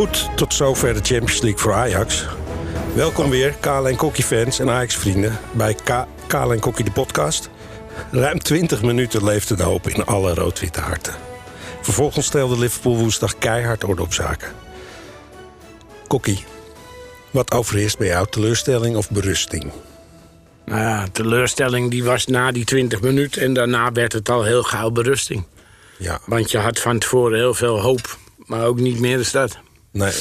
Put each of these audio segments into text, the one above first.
Goed, tot zover de Champions League voor Ajax. Welkom weer, Kale en Kokkie fans en Ajax-vrienden... bij K Kale en Kokkie de podcast. Ruim 20 minuten leefde de hoop in alle rood-witte harten. Vervolgens stelde Liverpool woensdag keihard orde op zaken. Kokkie, wat overheerst bij jou, teleurstelling of berusting? Nou ja, teleurstelling die was na die 20 minuten... en daarna werd het al heel gauw berusting. Ja, Want je had van tevoren heel veel hoop, maar ook niet meer is dat. Nee.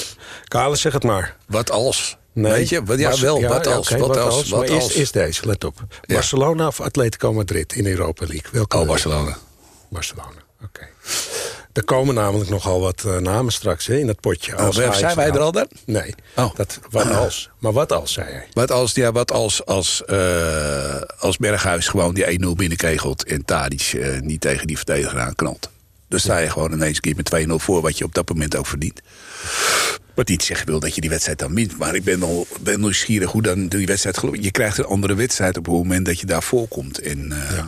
Kale, zeg het maar. Wat als? Nee. Weet je? Wat, ja, wel. ja, wat als? oké, wat als? Wat als? eerst deze, let op. Ja. Barcelona of Atletico Madrid in Europa League? Welke Oh? Barcelona. Barcelona, oké. Er komen namelijk nogal wat eh, namen straks hè, in dat potje. Oh, zijn wij er al dan? Nee. Oh. Dat, wat als? Maar wat als, zei hij? Wat als, ja, wat als, als, eh, als Berghuis gewoon die 1-0 binnenkegelt... en Tadic eh, niet tegen die verdediger aanknalt? Dan sta je gewoon ineens een keer met 2-0 voor... wat je op dat moment ook verdient. Wat niet zeggen wil dat je die wedstrijd dan wint. Maar ik ben, al, ben nieuwsgierig hoe dan die wedstrijd. Je krijgt een andere wedstrijd op het moment dat je daar voorkomt. En, eh,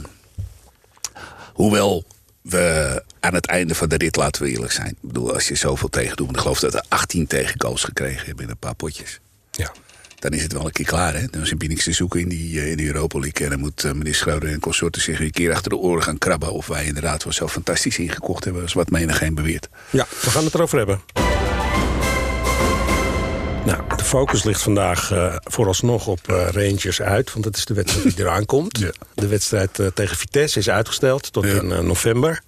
Hoewel we aan het einde van de rit, laten we eerlijk zijn. Ik bedoel, als je zoveel tegen doet... ik geloof dat we 18 tegengoals gekregen hebben in een paar potjes Ja. Dan is het wel een keer klaar. Hè? Dan is er niks te zoeken in, die, eh, in de Europa League. En dan moet eh, meneer Schreuder en consorten zich een keer achter de oren gaan krabben... of wij inderdaad wel zo fantastisch ingekocht hebben... als wat menigeen beweert. ja, we gaan het erover hebben. Nou, de focus ligt vandaag eh, vooralsnog op eh, Rangers uit. Want dat is de wedstrijd die eraan komt. Ja. De wedstrijd tegen Vitesse is uitgesteld tot Ja. in november.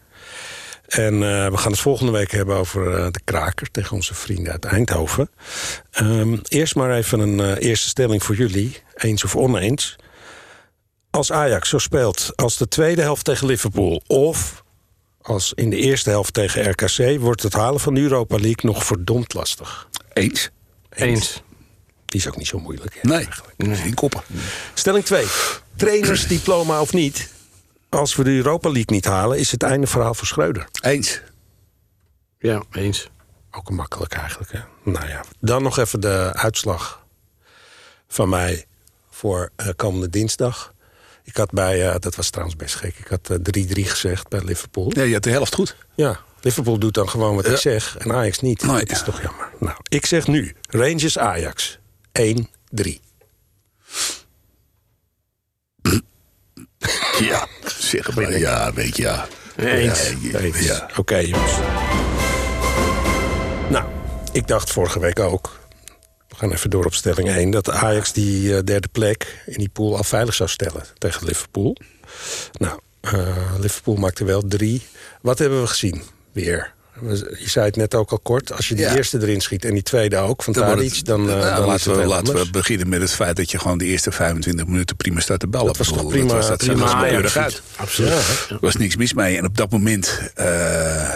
En eh, we gaan het volgende week hebben over eh, de kraker tegen onze vrienden uit Eindhoven. Ehm, eerst maar even een eh, eerste stelling voor jullie. Eens of oneens. Als Ajax zo speelt als de tweede helft tegen Liverpool... of als in de eerste helft tegen RKC... wordt het halen van de Europa League nog verdomd lastig. Eens? Eens. Die is ook niet zo moeilijk. hè, Nee, eigenlijk. geen koppen. Stelling 2. Trainersdiploma of niet... als we de Europa League niet halen... is het einde verhaal voor Schreuder. Eens. Ja, eens. Ook makkelijk eigenlijk. Hè? Nou ja, dan nog even de uitslag van mij voor eh, komende dinsdag. Ik had bij, eh, dat was trouwens best gek, ik had eh, 3-3 gezegd bij Liverpool. Ja, je had de helft goed. Ja, Liverpool doet dan gewoon wat ik zeg en Ajax niet. Nee. Dat is toch jammer. Nou, ik zeg nu, Rangers Ajax 1-3. Ja, maar. Ja, weet je, ja. Eens. Ja, Eens. ja. Oké, jongens. Nou, ik dacht vorige week ook... we gaan even door op stelling 1... dat Ajax die eh, derde plek in die pool al veilig zou stellen tegen Liverpool. Nou, eh, Liverpool maakte wel drie. Wat hebben we gezien? Weer. Je zei het net ook al kort. Als je die Ja. eerste erin schiet en die tweede ook van Dan het- dan, eh, nou, dan laten, we, laten we beginnen met het feit dat je gewoon de eerste 25 minuten prima staat te ballen. Dat was toch prima- Dat, was, dat zag prima Ajax. keurig uit. Absoluut. Ja, Er was niks mis mee. En op dat moment... eh,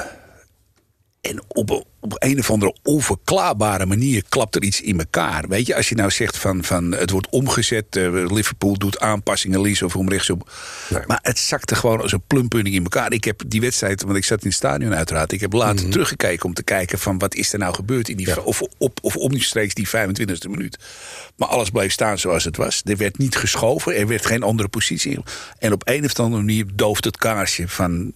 en op, een- op een of andere onverklaarbare manier klapt er iets in elkaar. Weet je, als je nou zegt van, van het wordt omgezet... eh, Liverpool doet aanpassingen, links of om rechts op. Nee. Maar het zakte gewoon als een plumpunning in elkaar. Ik heb die wedstrijd, want ik zat in het stadion uiteraard... ik heb later Mhm. teruggekeken om te kijken van wat is er nou gebeurd... In die, of, op, of omstreeks die 25e minuut. Maar alles bleef staan zoals het was. Er werd niet geschoven, er werd geen andere positie. En op een of andere manier dooft het kaarsje van...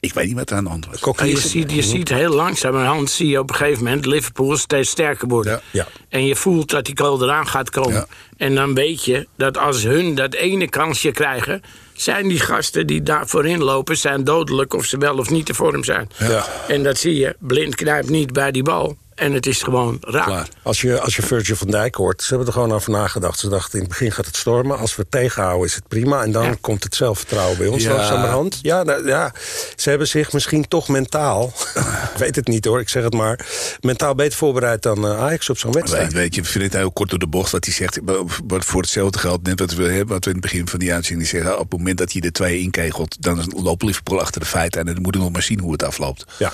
Ik weet niet wat er aan de hand was. En Kokkie je, is- ziet, je ziet heel langzamerhand zie je op een gegeven moment Liverpool steeds sterker worden. Ja. Ja. En je voelt dat die goal eraan gaat komen. Ja. En dan weet je dat als hun dat ene kansje krijgen... zijn die gasten die daar voorin lopen... zijn dodelijk of ze wel of niet te vorm zijn. Ja. En dat zie je. Blind knijpt niet bij die bal. En het is gewoon raak. Klaar. Als je, als je Virgil van Dijk hoort, ze hebben er gewoon over nagedacht. Ze dachten in het begin gaat het stormen. Als we het tegenhouden is het prima. En dan Ja. komt het zelfvertrouwen bij ons Ja. langzamerhand. Ja, nou, ja, ze hebben zich misschien toch mentaal... ik weet het niet hoor, ik zeg het maar... mentaal beter voorbereid dan eh, Ajax op zo'n Weet, wedstrijd. weet je, ik vind het heel kort door de bocht wat hij zegt. Wat voor hetzelfde geld, net wat we hebben, wat we in het begin van die uitzending zeggen. Op het moment dat hij de twee inkegelt, dan loopt Liverpool achter de feiten. En dan moeten we nog maar zien hoe het afloopt. Ja.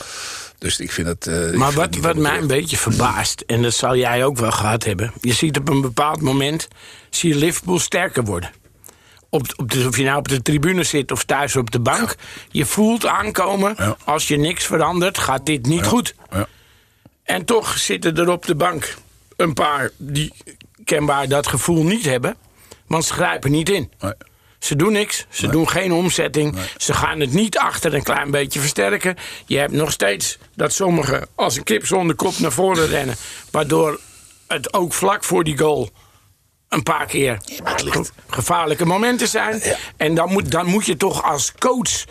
Dus ik vind het. eh, Maar wat, wat mij een beetje verbaast, en dat zal jij ook wel gehad hebben... je ziet op een bepaald moment, zie je Liverpool sterker worden. Op, op de, of je nou op de tribune zit of thuis op de bank... je voelt aankomen, Ja. als je niks verandert, gaat dit niet goed. Ja. En toch zitten er op de bank een paar die kenbaar dat gevoel niet hebben... want ze grijpen niet in. Nee. Ze doen niks. Ze doen geen omzetting. Ze gaan het niet achter een klein beetje versterken. Je hebt nog steeds dat sommigen als een kip zonder kop naar voren rennen. Waardoor het ook vlak voor die goal een paar keer ge- gevaarlijke momenten zijn. En dan moet, dan moet je toch als coach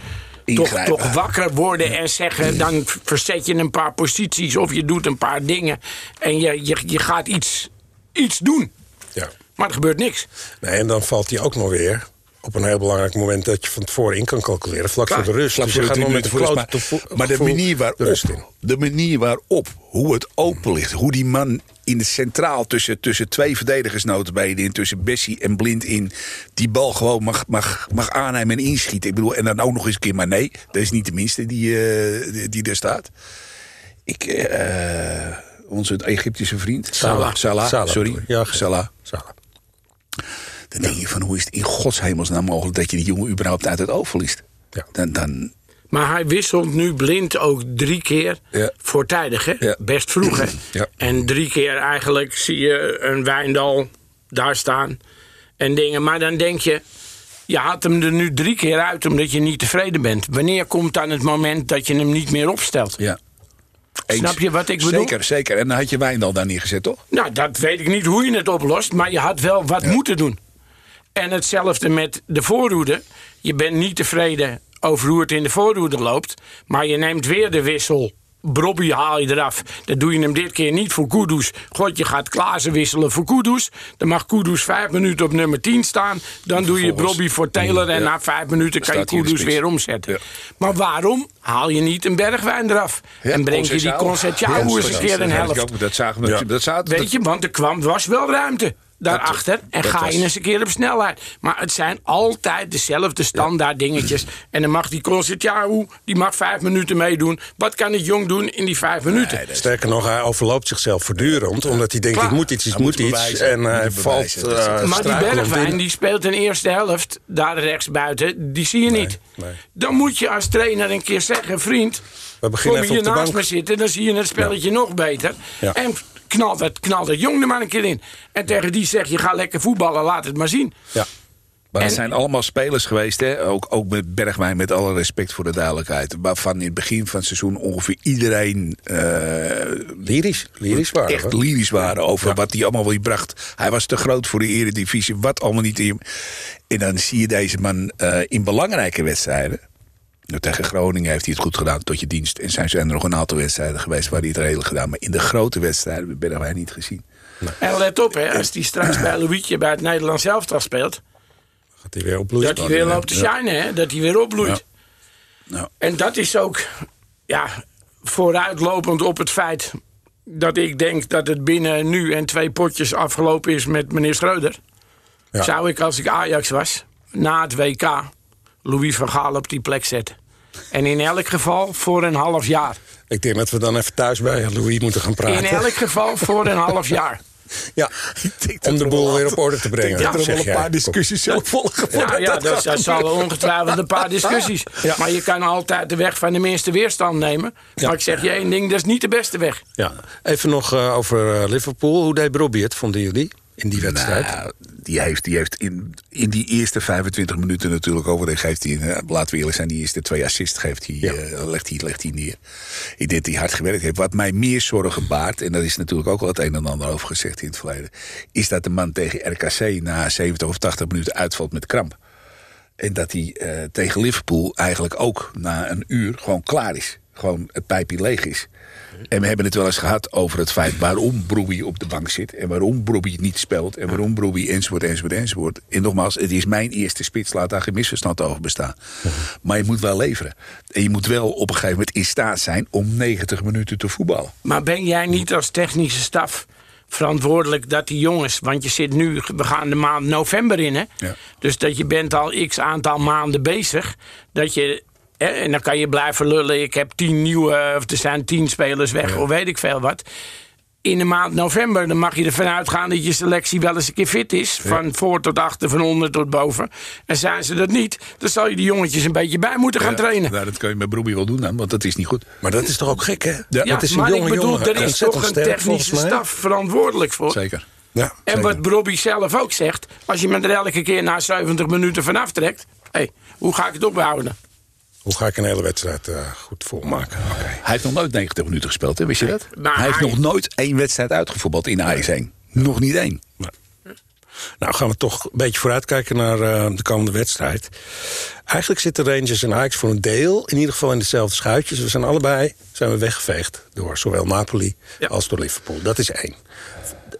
toch, toch wakker worden en zeggen... dan verzet je een paar posities of je doet een paar dingen... en je, je, je gaat iets, iets doen. Ja. Maar er gebeurt niks. Nee, en dan valt hij ook nog weer op een heel belangrijk moment... dat je van tevoren in kan calculeren, vlak voor de rust. Vlak dus voor je de gaat nog met de rust, maar, maar de manier waarop, de manier waarop, hoe het open ligt, hoe die man in het centraal tussen, tussen twee verdedigers notabene in, tussen Bessie en Blind in, die bal gewoon mag, mag, mag aannemen en inschieten. Ik bedoel, en dan ook nog eens een keer, maar nee, dat is niet de minste die, eh, die, er staat. Ik, eh, onze Egyptische vriend, Salah. Salah, Salah, sorry, ja, Salah. Salah. Dan denk je van, hoe is het in godshemelsnaam mogelijk dat je die jongen überhaupt uit het oog verliest? Ja. Dan, dan, Maar hij wisselt nu blind ook drie keer Ja. voortijdig, hè? Ja. Best vroeg, hè? Ja. En drie keer eigenlijk zie je een Wijndal daar staan en dingen. Maar dan denk je, je had hem er nu drie keer uit omdat je niet tevreden bent. Wanneer komt dan het moment dat je hem niet meer opstelt? Ja. Eens. Snap je wat ik bedoel? Zeker, zeker. En dan had je Wijndal daar neergezet, toch? Nou, dat weet ik niet hoe je het oplost, maar je had wel wat moeten doen. En hetzelfde met de voorhoede. Je bent niet tevreden over hoe het in de voorhoede loopt, maar je neemt weer de wissel. Brobby haal je eraf. Dan doe je hem dit keer niet voor Kudus. God, je gaat Klaassen wisselen voor Kudus. Dan mag Kudus vijf minuten op nummer 10 staan. Dan doe je Brobby voor Taylor. En Ja. na vijf minuten kan je Kudus weer omzetten. Ja. Maar waarom haal je niet een bergwijn eraf? Ja, en breng je die. Conceição eens een keer een helft. Dat zagen we. Dat zaten, Weet je, want er kwam, was wel ruimte daarachter. En dat ga je eens een keer op snelheid. Maar het zijn altijd dezelfde standaard dingetjes. En dan mag die Concertiao, die mag vijf minuten meedoen. Wat kan het jong doen in die vijf minuten? Sterker nog, hij overloopt zichzelf voortdurend. Omdat hij denkt, Klaar. ik moet iets, ik Hij moet moet iets. bewijzen, En hij het valt uh, is- maar die Bergwijn, die speelt in de eerste helft, daar rechts buiten, die zie je niet. nee. Dan moet je als trainer een keer zeggen, vriend... We beginnen kom even hier op de naast bank. me zitten, dan zie je het spelletje nog beter. Ja. En knal dat, knal dat jong er maar een keer in. En tegen die zeg je, ga lekker voetballen, laat het maar zien. Ja. Maar het En- zijn allemaal spelers geweest, hè? Ook, ook met Bergwijn, met alle respect voor de duidelijkheid. Waarvan in het begin van het seizoen ongeveer iedereen eh, Lyrisch. Lyrisch waren echt lyrisch waren over wat hij allemaal weer bracht. Hij was te groot voor de eredivisie, wat allemaal niet in. En dan zie je deze man eh, in belangrijke wedstrijden. Nou, tegen Groningen heeft hij het goed gedaan tot je dienst. En zijn er nog een aantal wedstrijden geweest waar hij het redelijk gedaan. Maar in de grote wedstrijden hebben we Bergwijn niet gezien. En let op, hè, als die straks bij Louietje bij het Nederlands elftal speelt... Gaat hij weer opbloeien. dat hij weer loopt te shinen, hè, dat hij weer opbloeit. Nou, En dat is ook ja, vooruitlopend op het feit dat ik denk dat het binnen nu en twee potjes afgelopen is met meneer Schreuder. Ja. Zou ik, als ik Ajax was, na het WK Louis van Gaal op die plek zetten. En in elk geval voor een half jaar. Ik denk dat we dan even thuis bij Louis moeten gaan praten. In elk geval voor een half jaar. Ja, om de boel weer op orde te brengen. Ik denk dat er wel een paar discussies zullen volgen. Ja, ja dat, dat zal ongetwijfeld een paar discussies. Ja. Maar je kan altijd de weg van de minste weerstand nemen. Maar ik zeg je één ding, dat is niet de beste weg. Ja. Even nog eh, over eh, Liverpool. Hoe deed Robbie het, vonden jullie, in die wedstrijd? Nou, die heeft, die heeft in, in die eerste 25 minuten natuurlijk over. Geeft hij, laten we eerlijk zijn, die eerste twee assists geeft hij, Ja. eh, legt, hij, legt hij neer. Ik denk dat hij hard gewerkt heeft. Wat mij meer zorgen baart, en daar is natuurlijk ook al het een en ander over gezegd in het verleden, is dat de man tegen RKC na 70 of 80 minuten uitvalt met kramp. En dat hij eh, tegen Liverpool eigenlijk ook na een uur gewoon klaar is. Gewoon het pijpje leeg is. En we hebben het wel eens gehad over het feit waarom Brobbey op de bank zit. En waarom Brobbey niet speelt. En waarom Brobbey enzovoort, enzovoort, enzovoort. En nogmaals, het is mijn eerste spits. Laat daar geen misverstand over bestaan. Maar je moet wel leveren. En je moet wel op een gegeven moment in staat zijn om 90 minuten te voetballen. Maar ben jij niet als technische staf verantwoordelijk dat die jongens... want je zit nu, we gaan de maand november in, hè? Ja. Dus dat je bent al x aantal maanden bezig. Dat je, en dan kan je blijven lullen. Ik heb tien nieuwe, of er zijn tien spelers weg, of weet ik veel wat. In de maand november dan mag je ervan uitgaan dat je selectie wel eens een keer fit is. Van voor tot achter, van onder tot boven. En zijn ze dat niet, dan zal je die jongetjes een beetje bij moeten gaan trainen. Nou, dat kun je met Brobbey wel doen dan, want dat is niet goed. Maar dat is toch ook gek, hè? Ja, Ja, dat is een maar jonge ik bedoel, jongen. er is toch een technische staf verantwoordelijk voor. Zeker. Ja, en wat Robbie zelf ook zegt, als je me er elke keer na 70 minuten vanaf trekt, hey, hoe ga ik het ophouden? Hoe ga ik een hele wedstrijd uh, goed volmaken? Okay. Hij heeft nog nooit 90 minuten gespeeld, hè? wist je dat? Maar hij heeft hij- nog nooit één wedstrijd uitgevoetbald in Ajax 1. Nog niet één. Nou gaan we toch een beetje vooruitkijken naar uh, de komende wedstrijd. Eigenlijk zitten Rangers en Ajax voor een deel... in ieder geval in dezelfde schuitjes. We zijn allebei zijn we weggeveegd door zowel Napoli Ja. als door Liverpool. Dat is één.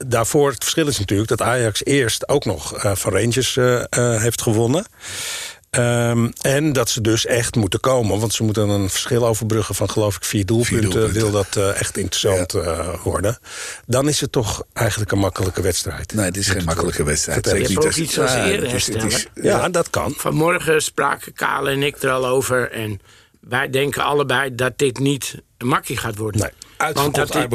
Daarvoor het verschil is natuurlijk dat Ajax eerst ook nog uh, van Rangers uh, heeft gewonnen. Um, en dat ze dus echt moeten komen. Want ze moeten een verschil overbruggen van geloof ik vier doelpunten. Vier doelpunten. Wil dat uh, echt interessant ja. uh, worden. Dan is het toch eigenlijk een makkelijke wedstrijd. Nee, het is geen makkelijke wedstrijd. Je hebt ook iets als eerder herstellen. Ja, dat kan. Vanmorgen spraken Kale en ik er al over. En wij denken allebei dat dit niet een makkie gaat worden. Nee. Uitverkocht hè?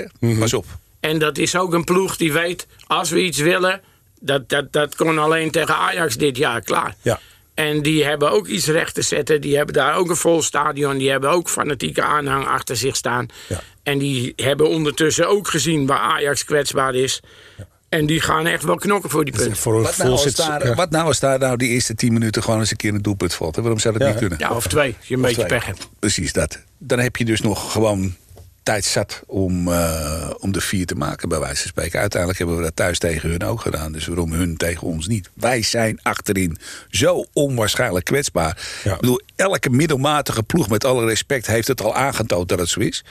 Mm -hmm. Pas op. En dat is ook een ploeg die weet, als we iets willen... dat, dat, dat kon alleen tegen Ajax dit jaar klaar. Ja. En die hebben ook iets recht te zetten. Die hebben daar ook een vol stadion. Die hebben ook fanatieke aanhang achter zich staan. Ja. En die hebben ondertussen ook gezien waar Ajax kwetsbaar is. Ja. En die gaan echt wel knokken voor die punten. Voor wat, nou als daar, ja. wat nou als daar nou die eerste tien minuten gewoon eens een keer een doelpunt valt? Hè? Waarom zou dat ja, niet kunnen? Ja, of twee, als je een of beetje twee. pech hebt. Precies dat. Dan heb je dus nog gewoon tijd zat om, uh, om de vier te maken, bij wijze van spreken. Uiteindelijk hebben we dat thuis tegen hun ook gedaan. Dus waarom hun tegen ons niet? Wij zijn achterin zo onwaarschijnlijk kwetsbaar. Ja. Ik bedoel, elke middelmatige ploeg, met alle respect, heeft het al aangetoond dat het zo is.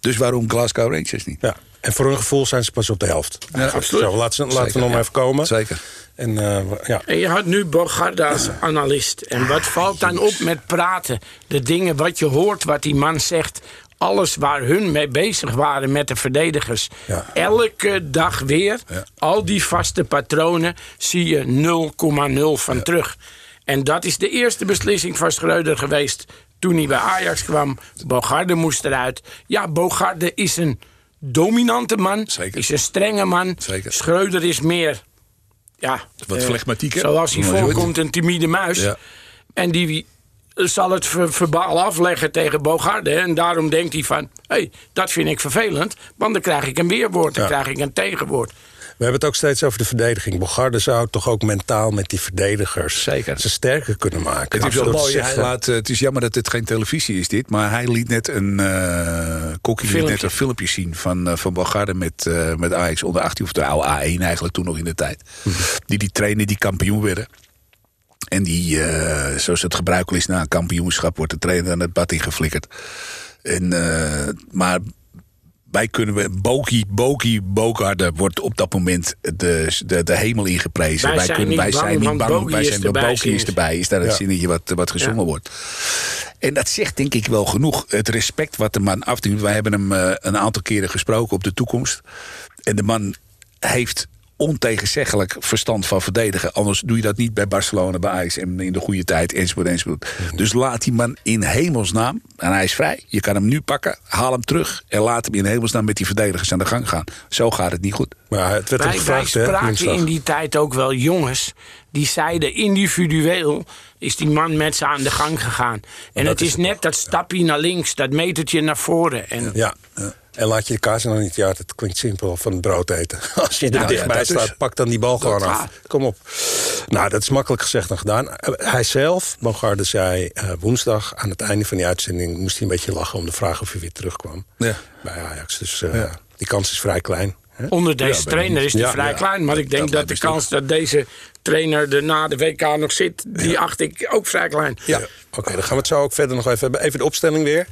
Dus waarom Glasgow Rangers niet? Ja. En voor hun gevoel zijn ze pas op de helft. Ja, absoluut. Zo, laten, ze, laten we nog ja. even komen. Zeker. En, uh, ja. En je had nu Bogarda als analist. En wat valt dan op met praten? De dingen wat je hoort, wat die man zegt. Alles waar hun mee bezig waren met de verdedigers. Ja. Elke dag weer, Ja. al die vaste patronen, zie je 0,0 van terug. En dat is de eerste beslissing van Schreuder geweest toen hij bij Ajax kwam. Bogarde moest eruit. Ja, Bogarde is een dominante man. Zeker. Is een strenge man. Zeker. Schreuder is meer... Ja, Wat eh, flegmatieker. Zoals hij voorkomt, een timide muis. En die zal het ver- verbaal afleggen tegen Bogarde. En daarom denkt hij van... hé, hey, dat vind ik vervelend. Want dan krijg ik een weerwoord, dan Ja. krijg ik een tegenwoord. We hebben het ook steeds over de verdediging. Bogarde zou toch ook mentaal met die verdedigers Zeker. ze sterker kunnen maken. Het is wel mooi. Hij laat, eh, het is jammer dat het geen televisie is dit. Maar hij liet net een, eh Kokkie liet Filmpje. net een filmpje zien van, eh van Bogarde met, eh, met Ajax onder 18. Of de oude A1 eigenlijk toen nog in de tijd. Die die trainen die kampioen werden. En die, eh, zoals het gebruikelijk is na een kampioenschap, wordt de trainer aan het bad ingeflikkerd. En, eh, maar wij kunnen we. Boki, Boki, Bogarde wordt op dat moment de, de, de hemel ingeprezen. Wij zijn niet wij bang, zijn niet want bang. Wij zijn erbij, Boki is erbij. Is daar het zinnetje wat, wat gezongen Ja. wordt. En dat zegt denk ik wel genoeg. Het respect wat de man afdient. Wij hebben hem eh, een aantal keren gesproken op de toekomst. En de man heeft ontegenzeggelijk verstand van verdedigen. Anders doe je dat niet bij Barcelona, bij Ajax en in de goede tijd, enzovoort, enzovoort. Dus laat die man in hemelsnaam, en hij is vrij, je kan hem nu pakken, haal hem terug en laat hem in hemelsnaam met die verdedigers aan de gang gaan. Zo gaat het niet goed. Maar het werd Wij, gevraagd, hè, spraken in die tijd ook wel jongens... die zeiden individueel is die man met ze aan de gang gegaan. En het is net dat stapje naar links, dat metertje naar voren. En Ja. En laat je de kaas dan niet, ja, dat klinkt simpel, van het brood eten. Als je er Ja, dichtbij ja, is- staat, pak dan die bal gewoon af. Kom op. Nou, dat is makkelijk gezegd dan gedaan. Eh, Hij zelf, Bogarde, zei eh, woensdag aan het einde van die uitzending... moest hij een beetje lachen om de vraag of hij weer terugkwam Ja. bij Ajax. Dus eh, die kans is vrij klein. Hè? Onder deze Ja, trainer is die Ja, vrij ja. klein. Maar ik denk Dat de kans dat deze trainer er na de WK nog zit... die acht ik ook vrij klein. Ja, oké, dan gaan we het zo ook verder nog even hebben. Even de opstelling weer.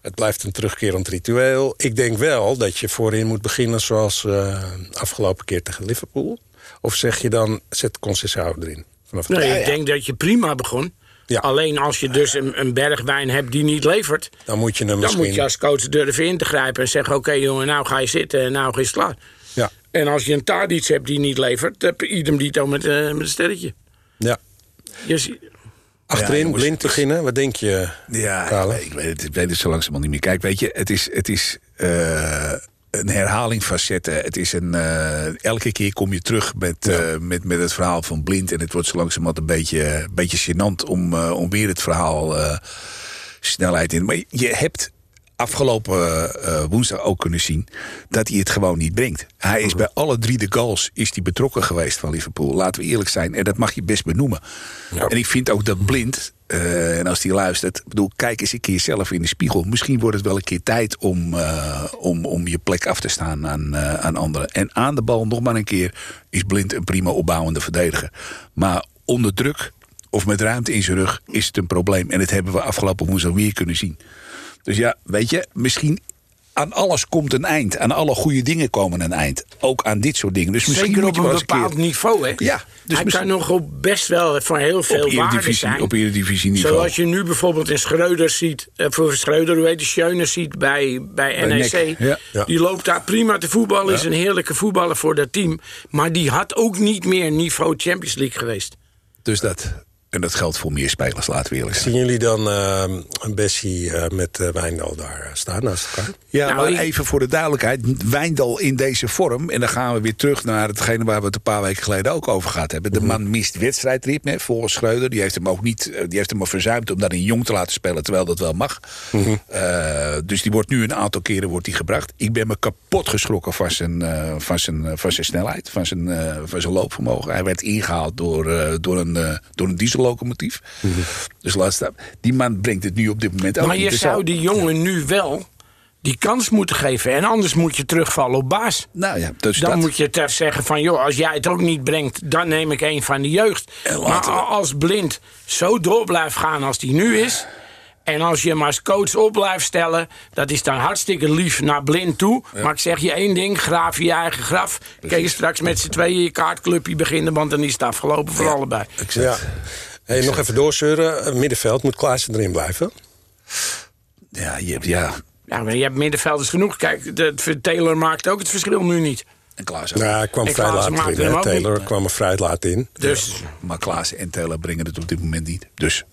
Het blijft een terugkerend ritueel. Ik denk wel dat je voorin moet beginnen zoals eh, afgelopen keer tegen Liverpool. Of zeg je dan, zet Conceição erin? Nee, ik denk dat je prima begon. Ja. Alleen als je dus een, een berg wijn hebt die niet levert... Dan moet je hem dan misschien... moet je als coach durven in te grijpen en zeggen... oké jongen, nou ga je zitten en nou is het klaar. Ja, En als je een Tadic hebt die niet levert... dan heb je idem dito met, eh, met een sterretje. ja. Je Achterin jongens, blind beginnen, wat denk je, Ja, ik weet, het, ik weet het zo langzamerhand niet meer. Kijk, weet je, het is, het is eh, een herhaling van zetten. Het is een, eh, elke keer kom je terug met, eh, met, met het verhaal van Blind. En het wordt zo langzamerhand een beetje, een beetje gênant om, eh, om weer het verhaal eh, snelheid in. Maar je hebt afgelopen eh, woensdag ook kunnen zien dat hij het gewoon niet brengt. Hij is bij alle drie de goals is hij betrokken geweest van Liverpool. Laten we eerlijk zijn. En dat mag je best benoemen. En ik vind ook dat blind, eh, en als hij luistert, bedoel, kijk eens een keer zelf in de spiegel. Misschien wordt het wel een keer tijd om, eh, om, om je plek af te staan aan, aan anderen. En aan de bal nog maar een keer is blind een prima opbouwende verdediger. Maar onder druk of met ruimte in zijn rug is het een probleem. En dat hebben we afgelopen woensdag weer kunnen zien. Dus ja, weet je, misschien aan alles komt een eind. Aan alle goede dingen komen een eind. Ook aan dit soort dingen. Dus misschien Zeker op je een bepaald keer... niveau, hè? Ja, dus Hij misschien- kan nog op best wel van heel veel op waarde zijn. op. Zoals je nu bijvoorbeeld in Schreuder ziet, eh, voor Schreuder, hoe heet de Schöne ziet bij, bij, NEC. Ja. Ja. Die loopt daar prima te voetballen, is een heerlijke voetballer voor dat team. Maar die had ook niet meer niveau Champions League geweest. Dus dat. En dat geldt voor meer spelers, laten we eerlijk zijn. Zien jullie dan eh, een Bessie eh, met eh, Wijndal daar staan naast elkaar? Ja, Nou, maar ik- even voor de duidelijkheid. Wijndal in deze vorm. En dan gaan we weer terug naar hetgene waar we het een paar weken geleden ook over gehad hebben. De Mhm. man mist wedstrijdritme. Volgens Schreuder. Die heeft hem ook niet. Die heeft hem maar verzuimd om dat in jong te laten spelen. Terwijl dat wel mag. Mhm. Eh, dus die wordt nu een aantal keren wordt die gebracht. Ik ben me kapot geschrokken van zijn, eh, van zijn, van zijn snelheid. Van zijn, eh, van zijn loopvermogen. Hij werd ingehaald door, eh, door, een, eh, diesellocomotief. Dus laat staan. Die man brengt het nu op dit moment ook maar je Dus zou die jongen nu wel die kans moeten geven. En anders moet je terugvallen op baas. Nou ja, dus Dan dat. moet je ter zeggen van, joh, als jij het ook niet brengt, dan neem ik een van de jeugd. Maar als blind zo door blijft gaan als die nu is. En als je hem als coach op blijft stellen, dat is dan hartstikke lief naar blind toe. Maar ik zeg je één ding, graaf je eigen graf. Kun je straks met z'n tweeën je kaartclubje beginnen, want dan is het afgelopen voor allebei. Ja. Hey, nog even doorzeuren. Middenveld moet Klaassen erin blijven. Ja, je hebt, ja. Ja, maar je hebt middenvelders genoeg. Kijk, de, Taylor maakt ook het verschil nu niet. En Klaas ook. Nou, hij kwam En vrij Klaassen laat in. hè. Taylor niet. kwam er vrij laat in. Dus Maar Klaas en Taylor brengen het op dit moment niet. Dus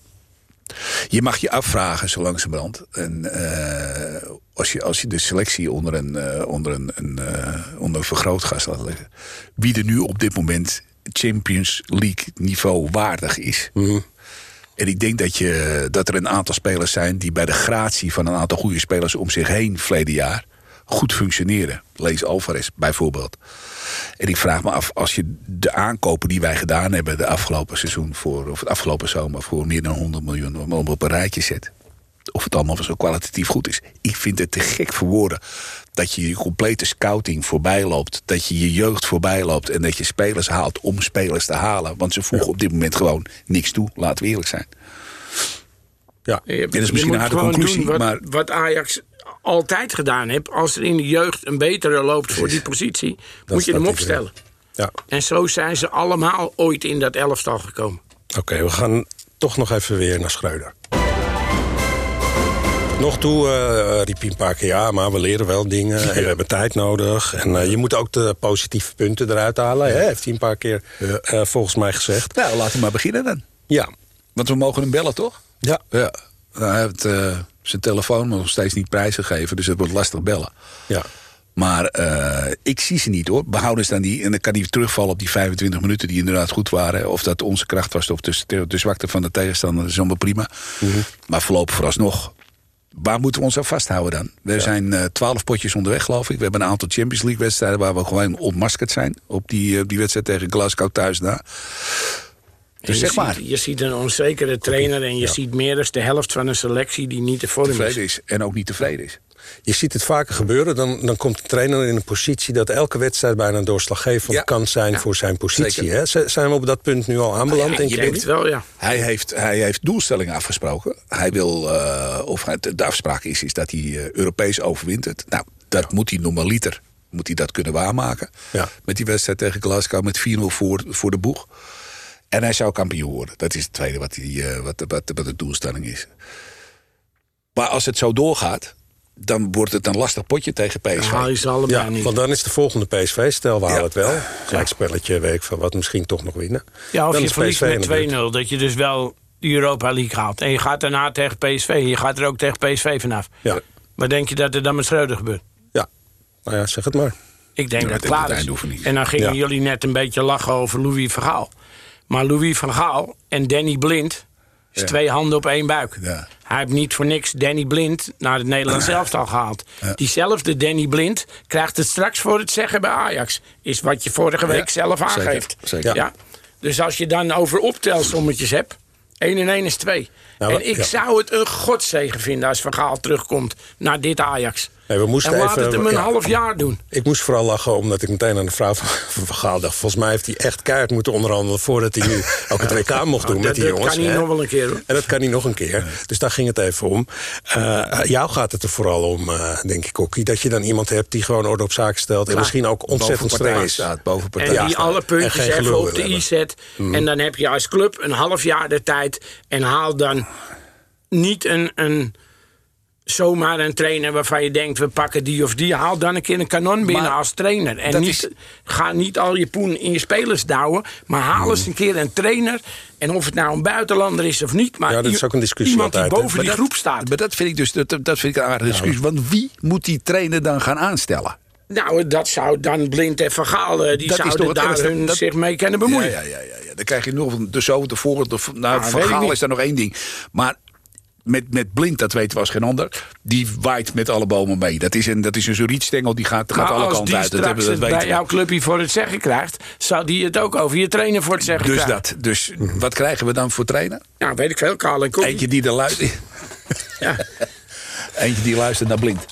je mag je afvragen zo langzamerhand. En eh, als, je, als je de selectie onder een, eh, onder een, een, eh, onder een vergrootglas laat leggen. Wie er nu op dit moment Champions League niveau waardig is. En ik denk dat, je, dat er een aantal spelers zijn die bij de gratie van een aantal goede spelers om zich heen verleden jaar goed functioneren. Lees Alvarez bijvoorbeeld. En ik vraag me af, als je de aankopen die wij gedaan hebben de afgelopen seizoen voor, of het afgelopen zomer voor meer dan 100 miljoen om op een rijtje zet. Of het allemaal zo kwalitatief goed is. Ik vind het te gek voor woorden dat je je complete scouting voorbij loopt. Dat je je jeugd voorbij loopt. En dat je spelers haalt om spelers te halen. Want ze voegen op dit moment gewoon niks toe. Laten we eerlijk zijn. Ja. Je, Dit is misschien je een moet harde gewoon conclusie, doen wat, maar- wat Ajax altijd gedaan heeft. Als er in de jeugd een betere loopt voor die positie, moet je hem opstellen. Ja. En zo zijn ze allemaal ooit in dat elftal gekomen. Oké, we gaan toch nog even weer naar Schreuder. Nog toe eh riep hij een paar keer ja, maar we leren wel dingen en we hebben tijd nodig. En eh, je moet ook de positieve punten eruit halen, hè, heeft hij een paar keer eh, volgens mij gezegd. Nou, laten we maar beginnen dan. Ja, Want we mogen hem bellen, toch? ja. Ja. Nou, hij heeft eh, zijn telefoon nog steeds niet prijsgegeven. Dus het wordt lastig bellen. ja. Maar eh, ik zie ze niet hoor. Behouden staan die. En dan kan hij terugvallen op die 25 minuten die inderdaad goed waren. Of dat onze kracht was of de, de zwakte van de tegenstander. Dat is allemaal prima. Maar voorlopig vooralsnog. Waar moeten we ons aan vasthouden dan? Er zijn eh, twaalf potjes onderweg, geloof ik. We hebben een aantal Champions League wedstrijden waar we gewoon ontmaskerd zijn. Op die, eh, die wedstrijd tegen Glasgow thuis. En Dus je zeg maar, Ziet, je ziet een onzekere trainer en je ziet meer dan de helft van een selectie die niet te vorm is. tevreden is en ook niet tevreden is. Je ziet het vaker gebeuren. Dan, dan komt de trainer in een positie dat elke wedstrijd bijna een doorslaggevend Ja. kan zijn voor zijn positie. Hè? Zijn we op dat punt nu al aanbeland, Ja, denk je denkt het wel, ja. Hij heeft, hij heeft doelstellingen afgesproken. Hij wil, eh, of hij- de afspraak is, is dat hij eh, Europees overwintert. Nou, dat moet hij normaliter moet hij dat kunnen waarmaken. Ja. Met die wedstrijd tegen Glasgow met 4-0 voor, voor de boeg. En hij zou kampioen worden. Dat is het tweede wat, hij, eh, wat, wat, wat de doelstelling is. Maar als het zo doorgaat, dan wordt het een lastig potje tegen PSV. haal je ze allebei Ja, niet. want dan is de volgende PSV. Stel, we halen Ja. het wel. Gelijkspelletje, weet ik van wat, misschien toch nog winnen. Ja, of Dan je is verliest PSV met de buurt. 2-0. Dat je dus wel de Europa League haalt. En je gaat daarna tegen PSV. Je gaat er ook tegen PSV vanaf. Ja. Wat denk je dat er dan met Schreuder gebeurt? Ja, nou ja, zeg het maar. Ik denk Ja, dat het klaar is. niet. En dan gingen Ja. jullie net een beetje lachen over Louis van Gaal. Maar Louis van Gaal en Danny Blind is Ja. twee handen op één buik. Ja. Hij heeft niet voor niks Danny Blind naar het Nederlands elftal gehaald. Diezelfde Danny Blind krijgt het straks voor het zeggen bij Ajax. Is wat je vorige week zelf aangeeft. zeker. Ja. Dus als je dan over optelsommetjes hebt... 1 en 1 is 2. Nou, en ik zou het een godzegen vinden als Van Gaal terugkomt naar dit Ajax. Nee, we moesten en laat even- het hem een ja. half jaar doen. Ik moest vooral lachen omdat ik meteen aan de vrouw van van Van Gaal dacht... volgens mij heeft hij echt keihard moeten onderhandelen... voordat hij nu ook het WK mocht doen Oh, met dat- die dat jongens. kan hij hè? nog wel een keer, hoor. En dat kan hij nog een keer. Dus daar ging het even om. Eh, jou gaat het er vooral om, eh, denk ik, Kokkie... dat je dan iemand hebt die gewoon orde op zaken stelt... en misschien ook ontzettend streng partij is. staat, boven En die staat. alle puntjes even op de i zet. En dan heb je als club een half jaar de tijd. En haal dan niet een, een, zomaar een trainer waarvan je denkt... we pakken die of die. Haal dan een keer een kanon binnen Maar als trainer. En niet, is- ga niet al je poen in je spelers douwen. Maar haal eens een keer een trainer. En of het nou een buitenlander is of niet. Maar Ja, dat is ook een discussie Iemand die altijd, boven die dat- groep staat. Maar dat vind ik dus dat, dat vind ik een aardige discussie. Want wie moet die trainer dan gaan aanstellen? Nou, dat zou dan Blind en Gaal... eh, die Dat zouden daar ergste. hun Dat- zich mee kunnen bemoeien. Ja, ja, ja, ja, ja. Dan krijg je nog een- de zo, de voor, de, nou, is daar nog één ding. Maar met, met Blind, dat weten we als geen ander, die waait met alle bomen mee. Dat is een, dat is een zo'n rietstengel, die gaat, gaat alle kanten uit. Dat, hebben, we- dat weten bij jouw clubje voor het zeggen krijgt... zou die het ook over je trainer voor het zeggen Dus krijgen. dat. Dus wat krijgen we dan voor trainer? Nou, weet ik veel, Karl en Kokkie. Eentje die er luistert. Ja. Eentje die luistert naar Blind.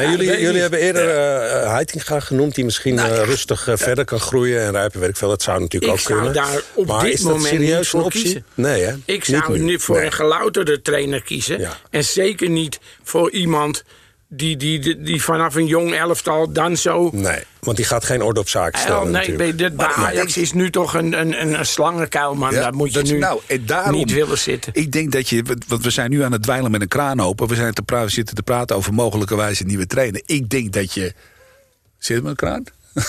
Nou, jullie, jullie niet. hebben eerder eh Heitinga genoemd... die misschien Nou, eh, ja. rustig verder kan groeien en rijpen. Weet ik veel, dat zou natuurlijk Ik ook zou kunnen. daar op maar dit is dat moment serieus niet voor een optie? kiezen. Nee, hè? Ik zou Niet nu. voor Nee. een gelouterde trainer kiezen. En zeker niet voor iemand die, die, die, die vanaf een jong elftal dan zo... Nee, want die gaat geen orde op zaken stellen nee, natuurlijk. bij, Maar- Ajax is nu toch een, een, een, slangenkuil, man. Ja, Daar moet je dat- nu nou, daarom- niet willen zitten. Ik denk dat je, want we zijn nu aan het dweilen met een kraan open. We, zijn te praten, zitten te praten over mogelijkerwijs een nieuwe trainer. Ik denk dat je. Zit met een kraan?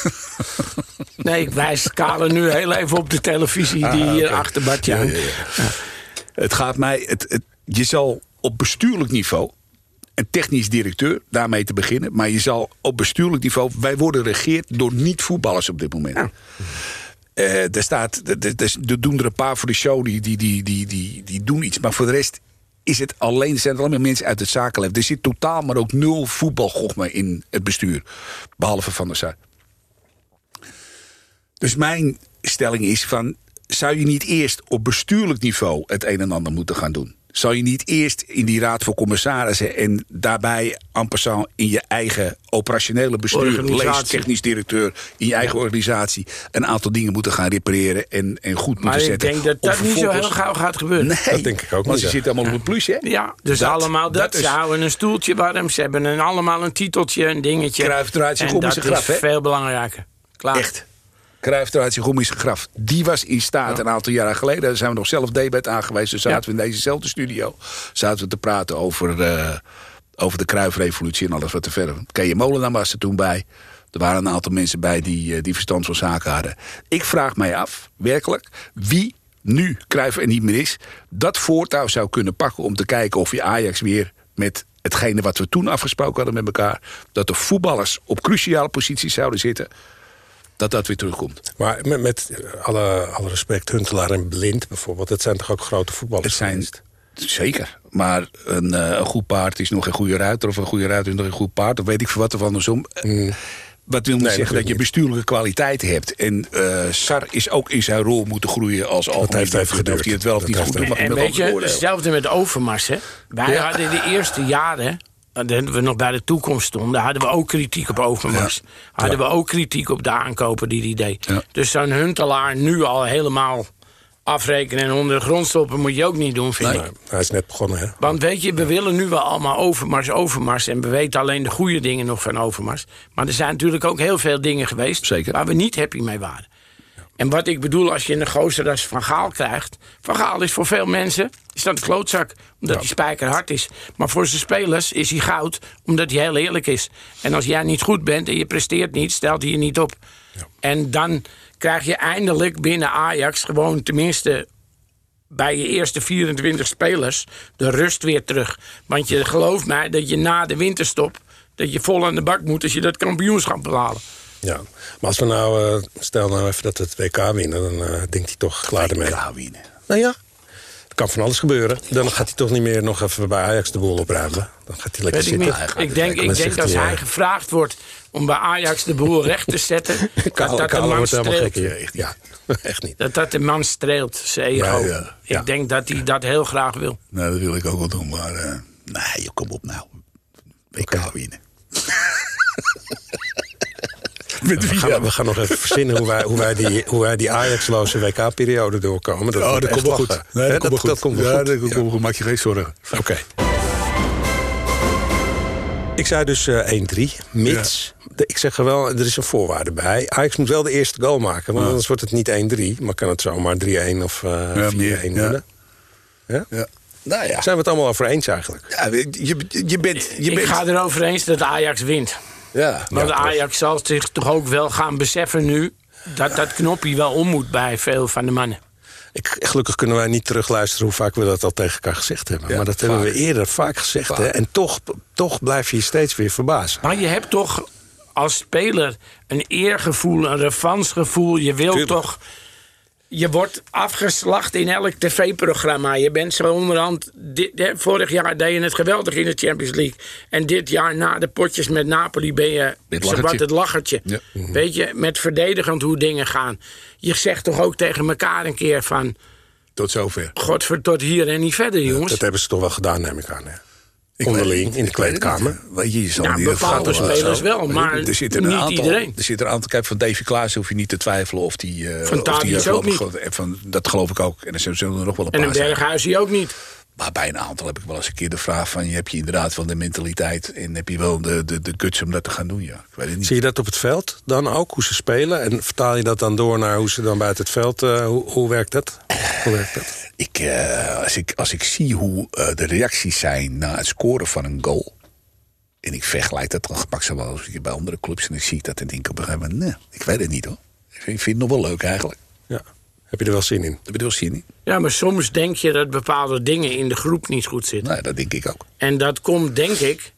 Nee, ik wijs Kale nu heel even op de televisie die Ah, hier oké. achter ja. Het gaat mij. Het, het, je zal op bestuurlijk niveau. Een technisch directeur, daarmee te beginnen. Maar je zal op bestuurlijk niveau. Wij worden geregeerd door niet-voetballers op dit moment. Eh, er, staat, er, er- er doen er een paar voor de show, die, die, die, die, die, die doen iets. Maar voor de rest is het alleen, er zijn er allemaal mensen uit het zakenleven. Er zit totaal maar ook nul voetbalgochme in het bestuur. Behalve Van der Sar. Dus mijn stelling is van... zou je niet eerst op bestuurlijk niveau het een en ander moeten gaan doen? Zou je niet eerst in die raad voor commissarissen... en daarbij en passant in je eigen operationele bestuur... lees technisch directeur in je eigen organisatie... een aantal dingen moeten gaan repareren en, en goed Maar moeten ik zetten. denk dat dat niet zo heel gauw gaat gebeuren. Nee, Dat denk ik ook want niet, ze zitten allemaal op een plus, hè? Ja, dus Dat- allemaal dat. dat is- Ze houden een stoeltje warm. Ze hebben een, allemaal een titeltje, een dingetje. Cruijff draait zich En om in dat zijn graf, is veel belangrijker. Klaar. Echt. Cruijff eruit zijn graf. Die was in staat een aantal jaren geleden. Daar zijn we nog zelf debat aangewezen. Dus zaten we in dezezelfde studio. Zaten we te praten over, eh, over de Cruijff-revolutie en alles wat er verder. Keje Molenaar was er toen bij. Er waren een aantal mensen bij die, eh, die verstand van zaken hadden. Ik vraag mij af, werkelijk, wie nu Cruijff er niet meer is... dat voortouw zou kunnen pakken om te kijken of je Ajax weer met hetgene wat we toen afgesproken hadden met elkaar... dat de voetballers op cruciale posities zouden zitten dat dat weer terugkomt. Maar met, met alle, alle respect, Huntelaar en Blind bijvoorbeeld... dat zijn toch ook grote voetballers Het zijn zeker. Maar een, eh, een goed paard is nog een goede ruiter... of een goede ruiter is nog een goed paard... of weet ik veel wat of andersom. Eh, Wat wil niet Nee, zeggen dat je niet. bestuurlijke kwaliteiten hebt. En eh, Sar is ook in zijn rol moeten groeien als algemeen heeft even hij het wel of niet Dat goed heeft doet, En wel weet je, hetzelfde met Overmars. Hè? Wij Ja. hadden de eerste jaren, dat we nog bij de toekomst stonden... hadden we ook kritiek op Overmars. Hadden we ook kritiek op de aankopen die hij deed. Ja. Dus zo'n Huntelaar nu al helemaal afrekenen... en onder de grond stoppen moet je ook niet doen, vind ik. Nou, hij is net begonnen, hè? Want weet je, we willen nu wel allemaal Overmars, Overmars... en we weten alleen de goede dingen nog van Overmars. Maar er zijn natuurlijk ook heel veel dingen geweest... Zeker. waar we niet happy mee waren. En wat ik bedoel, als je een gozer als Van Gaal krijgt... Van Gaal is voor veel mensen is dat een klootzak, omdat hij spijkerhard is. Maar voor zijn spelers is hij goud, omdat hij heel eerlijk is. En als jij niet goed bent en je presteert niet, stelt hij je niet op. En dan krijg je eindelijk binnen Ajax gewoon tenminste bij je eerste 24 spelers de rust weer terug. Want je gelooft mij dat je na de winterstop... dat je vol aan de bak moet als je dat kampioenschap wil halen. Ja. Maar als we nou, eh, stel nou even dat we het WK winnen... dan eh, denkt hij toch klaar ermee. WK winnen. Nou ja, kan van alles gebeuren. Dan gaat hij toch niet meer nog even bij Ajax de boel opruimen. Dan gaat hij lekker Weet ik zitten. niet. Ik denk, ik denk als hij, eh, gevraagd wordt om bij Ajax de boel recht te zetten... dat Kale, dat de Kale man wordt helemaal gek streelt. hier. Ja, echt niet. Dat dat de man streelt, zijn ego. Ja. Ik denk dat hij dat heel graag wil. Nou, dat wil ik ook wel doen, maar... eh nee, kom op nou. WK winnen. Met We wie gaan, dan? we gaan nog even verzinnen hoe wij, hoe wij die, hoe wij die Ajax-loze WK-periode doorkomen. Dat Oh, dat komt wel goed. Nee, dat, komt wel goed. dat komt wel ja, goed. dat komt wel goed. Maak je geen zorgen. Oké. Ik zei dus eh 1-3, mits. de- ik zeg er wel, er is een voorwaarde bij. Ajax moet wel de eerste goal maken, want anders wordt het niet 1-3. Maar kan het zomaar 3-1 of eh 4-1 meer, ja. worden. Ja. Nou ja, Zijn we het allemaal over eens eigenlijk? ja je, je, je bent... Je ik bent ga erover eens dat Ajax wint. Ja. Want. Ajax zal zich toch ook wel gaan beseffen nu... dat dat knopje wel om moet bij veel van de mannen. Ik, gelukkig kunnen wij niet terugluisteren hoe vaak we dat al tegen elkaar gezegd hebben. Ja, maar dat hebben we eerder vaak gezegd. Vaak. Hè? En toch, toch blijf je je steeds weer verbazen. Maar je hebt toch als speler een eergevoel, een revansgevoel. Je wilt Tuurlijk. toch... Je wordt afgeslacht in elk tv-programma. Je bent zo onderhand... Dit, vorig jaar deed je het geweldig in de Champions League. En dit jaar na de potjes met Napoli ben je Het lachertje. het lachertje. Ja. Weet je, met verdedigend hoe dingen gaan. Je zegt toch ook tegen elkaar een keer van... Tot zover. Godver tot hier en niet verder, jongens. Dat hebben ze toch wel gedaan, neem ik aan. Hè? Ik Onderling, in de kleedkamer. niet. Weet je, je zal Nou, in ieder bepaalde geval, eh, spelers zo. wel, maar er zit er een niet aantal, iedereen. Er zit er een aantal, kijk, van Davy Klaas hoef je niet te twijfelen of die... eh, Van of die Tadic eh, ook ik- Van, dat geloof ik ook. En er zullen er nog wel een en paar een zijn. Berghuis ook niet. Maar bij een aantal heb ik wel eens een keer de vraag van... heb je inderdaad wel de mentaliteit en heb je wel de, de, de guts om dat te gaan doen? Ja, ik weet het niet. Zie je dat op het veld dan ook, hoe ze spelen? En vertaal je dat dan door naar hoe ze dan buiten het veld... eh, hoe, hoe werkt dat? Hoe werkt dat? Ik, eh, als, ik, als ik zie hoe eh, de reacties zijn na het scoren van een goal... en ik vergelijk dat dan gemak zo wel bij andere clubs... en ik zie dat en denk ik op een gegeven moment... nee, ik weet het niet hoor. Ik vind, het nog wel leuk eigenlijk. Ja. Heb je er wel zin in? Dat bedoel je niet? Ja, maar soms denk je dat bepaalde dingen in de groep niet goed zitten. Nee, dat denk ik ook. En dat komt, denk ik,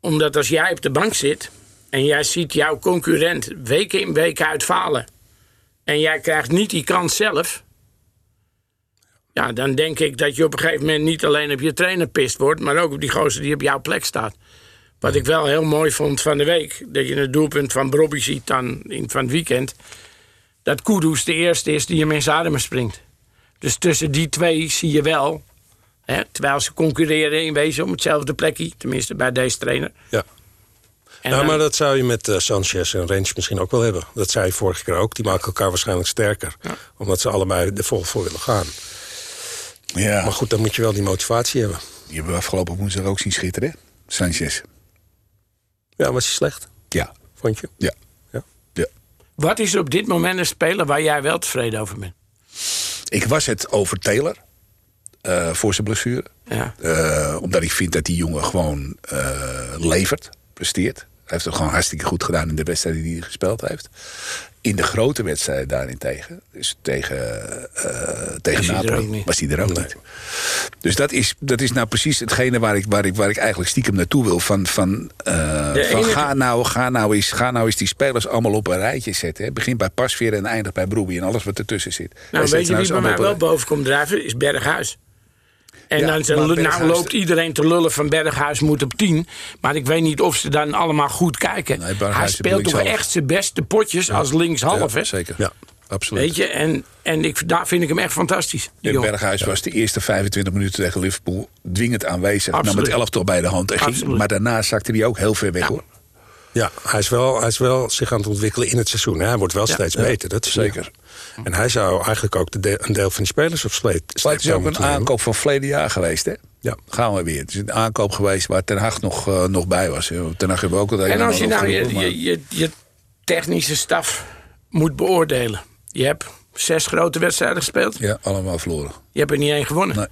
omdat als jij op de bank zit en jij ziet jouw concurrent week in week uit falen en jij krijgt niet die kans zelf, ja, dan denk ik dat je op een gegeven moment niet alleen op je trainer pist wordt, maar ook op die gozer die op jouw plek staat. Wat ik wel heel mooi vond van de week, dat je het doelpunt van Brobby ziet dan in, van het weekend, dat Kudus de eerste is die hem in zijn armen springt. Dus tussen die twee zie je wel Hè, terwijl ze concurreren in wezen om hetzelfde plekje. Tenminste bij deze trainer. Ja. En nou, dan- maar dat zou je met eh, Sanchez en Rens misschien ook wel hebben. Dat zei je vorige keer ook. Die maken elkaar waarschijnlijk sterker. Omdat ze allebei er vol voor willen gaan. Ja, Maar goed, dan moet je wel die motivatie hebben. die hebben we afgelopen woensdag ook zien schitteren. hè? Sanchez. Ja, was hij slecht? Ja, Vond je? ja, Ja. ja. Wat is er op dit moment een speler waar jij wel tevreden over bent? Ik was het over Taylor. eh, voor zijn blessure. Ja. Eh, omdat ik vind dat die jongen gewoon eh, levert, presteert. Hij heeft het gewoon hartstikke goed gedaan in de wedstrijden die hij gespeeld heeft. In de grote wedstrijden daarentegen, dus tegen, eh tegen Was hij er Napoli, ook niet. was hij er ook niet. Dus dat is, dat is nou precies hetgene waar ik, waar ik, waar ik eigenlijk stiekem naartoe wil. Van, van, eh, van enige- ga, nou, ga, nou eens, ga nou eens die spelers allemaal op een rijtje zetten. Hè. Begin bij Pasveer en eindig bij Broeby en alles wat ertussen zit. Nou, weet je nou wie bij mij wel boven komt drijven? Is Berghuis. En Ja, dan nou Berghuis- loopt iedereen te lullen van Berghuis moet op 10. Maar ik weet niet of ze dan allemaal goed kijken. Nee, Hij speelt toch echt zijn beste potjes als linkshalf. Ja, hè? Zeker, Ja. absoluut. Weet je, en, en ik, daar vind ik hem echt fantastisch. die En. Berghuis was de eerste 25 minuten tegen Liverpool dwingend aanwezig. Nam Absoluut. het elftal bij de hand. En ging, Absoluut. maar daarna zakte hij ook heel ver weg Ja. hoor. Ja, hij is, wel, hij is wel zich aan het ontwikkelen in het seizoen. hè. Hij wordt wel steeds beter. Dat is zeker. En hij zou eigenlijk ook de de- een deel van die spelers op sleet. Maar het is ook een aankoop van verleden jaar geweest hè. Ja. Gaan we weer. Het is een aankoop geweest waar Ten Hag nog, eh, nog bij was. Ten Hag hebben we ook al En als je nou je, maar- je, je, je technische staf moet beoordelen. Je hebt zes grote wedstrijden gespeeld. Ja, allemaal verloren. Je hebt er niet één gewonnen. Nee.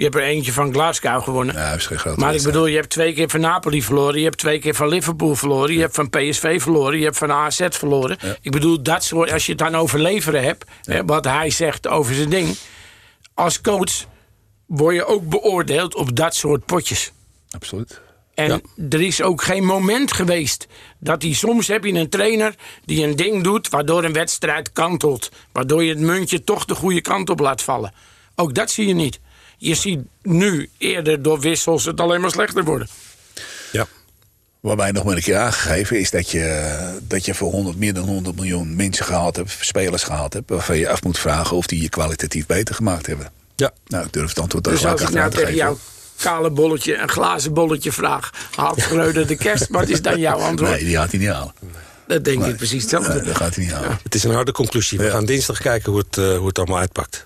Je hebt er eentje van Glasgow gewonnen. Ja, is geen grote maar ik bedoel, je hebt twee keer van Napoli verloren. Je hebt twee keer van Liverpool verloren. Je hebt van PSV verloren. Je hebt van AZ verloren. Ik bedoel, dat soort, als je het dan over leveren hebt. Hè, wat hij zegt over zijn ding. Als coach word je ook beoordeeld op dat soort potjes. Absoluut. En er is ook geen moment geweest dat hij soms heb je een trainer die een ding doet waardoor een wedstrijd kantelt, waardoor je het muntje toch de goede kant op laat vallen. Ook dat zie je niet. Je ziet nu eerder door wissels het alleen maar slechter worden. Ja. Wat mij nog maar een keer aangegeven is dat je, dat je voor 100, meer dan 100 miljoen mensen gehad hebt, spelers gehad hebt, waarvan je af moet vragen of die je kwalitatief beter gemaakt hebben. Ja. Nou, ik durf het antwoord Dus daar als ik nou tegen te geven. jouw kale bolletje een glazen bolletje vraag... haalt Schreuder de kerst, wat is dan jouw antwoord? Nee, die gaat hij niet halen. Dat denk Nee. ik precies hetzelfde. Nee, dat gaat hij niet halen. Het is een harde conclusie. We Ja. gaan dinsdag kijken hoe het, eh, hoe het allemaal uitpakt.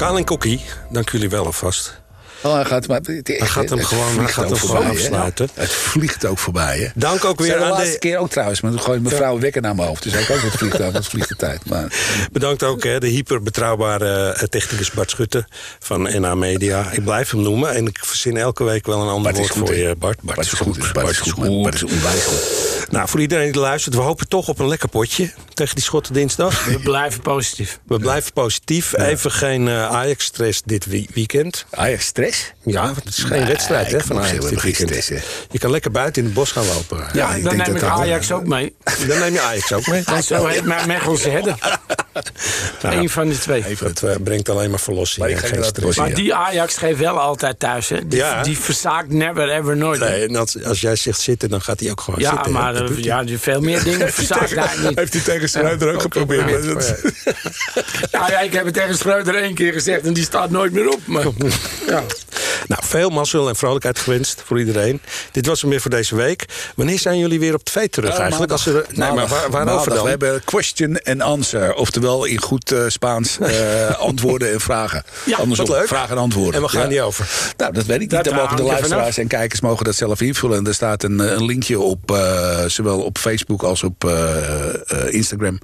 Kaal en Kokkie, dank jullie wel alvast. Oh, hij gaat, maar, het, Hij gaat hem het gewoon- hij vliegt gaat ook hem gewoon voorbij, hè? afsluiten. Het vliegt ook voorbij, hè? Dank ook weer Zei de aan laatste de... keer ook trouwens, maar toen mevrouw een wekker naar mijn hoofd. Dus ik ook het vliegtuig, want het vliegt de tijd. Maar Bedankt ook hè, de hyperbetrouwbare eh, technicus Bart Schutte van NA Media. Ik blijf hem noemen en ik verzin elke week wel een ander woord voor je, Bart. Bart, Bart is goed, Bart is goed, Bart is onwijs goed. Nou, voor iedereen die luistert, we hopen toch op een lekker potje tegen die Schotten dinsdag. We blijven positief. We blijven positief. Even geen eh, Ajax-stress dit weekend. Ajax Ja, want het is geen Nee, wedstrijd hè, van Ajax dit weekend. Je kan lekker buiten in het bos gaan lopen. Ja, ik Dan denk neem dat ik dat- Ajax ook mee. Dan neem je Ajax ook mee. Zo heet mijn Mechelse herder. Nou, Eén van de twee. Dat eh, brengt alleen maar verlossing Maar geen stress. Maar die Ajax geeft wel altijd thuis. Hè. Die, Ja. die verzaakt never ever nooit. Nee, en als, als jij zegt zitten, dan gaat hij ook gewoon ja, zitten. maar eh, ja, veel meer dingen verzaakt hij niet. Heeft hij tegen Schreuder ook geprobeerd? Maar Ja, ja, ik heb het tegen Schreuder één keer gezegd en die staat nooit meer op. Maar, ja. Nou, veel mazzel en vrolijkheid gewenst voor iedereen. Dit was hem weer voor deze week. Wanneer zijn jullie weer op tv terug Ja, eigenlijk? Als er, nee, maar waar, waarover Maandag. dan? We hebben question and answer. Oftewel in goed eh, Spaans eh, antwoorden en vragen. Ja, Andersom, wat leuk. vragen en antwoorden. En waar gaan Ja. die over? Nou, dat weet ik niet. Dat Dan mogen de er luisteraars en kijkers mogen dat zelf invullen. En er staat een, eh, een linkje op, eh, zowel op Facebook als op eh, eh, Instagram.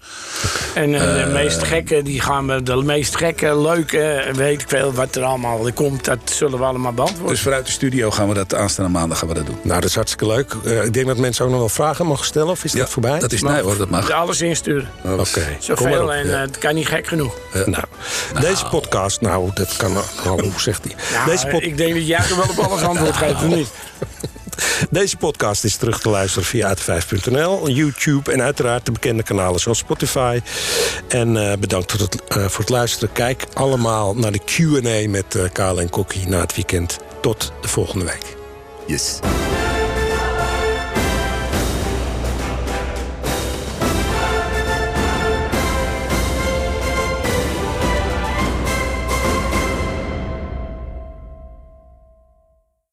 En eh, de meest gekke, die gaan we, de meest gekke, leuke, weet ik veel wat er allemaal komt, dat zullen we allemaal beantwoorden. Dus vanuit de studio gaan we dat aanstaande maandag gaan we dat doen. Nou, dat is hartstikke leuk. Eh, ik denk dat mensen ook nog wel vragen mogen stellen. Of is dat voorbij? Dat is nee hoor, dat mag. Alles insturen. Oké. Kom maar Zoveel op. en eh, het kan niet gek genoeg. Nou, deze podcast, nou, dat kan. Nou, hoe zegt hij? Nou, deze, pod- Ik denk dat jij er wel op alles antwoord geeft, of niet? deze podcast is terug te luisteren via uit5.nl, YouTube en uiteraard de bekende kanalen zoals Spotify. En eh, bedankt voor het, eh, voor het luisteren. Kijk allemaal naar de QA met Kale en Kokkie na het weekend. Tot de volgende week. Yes.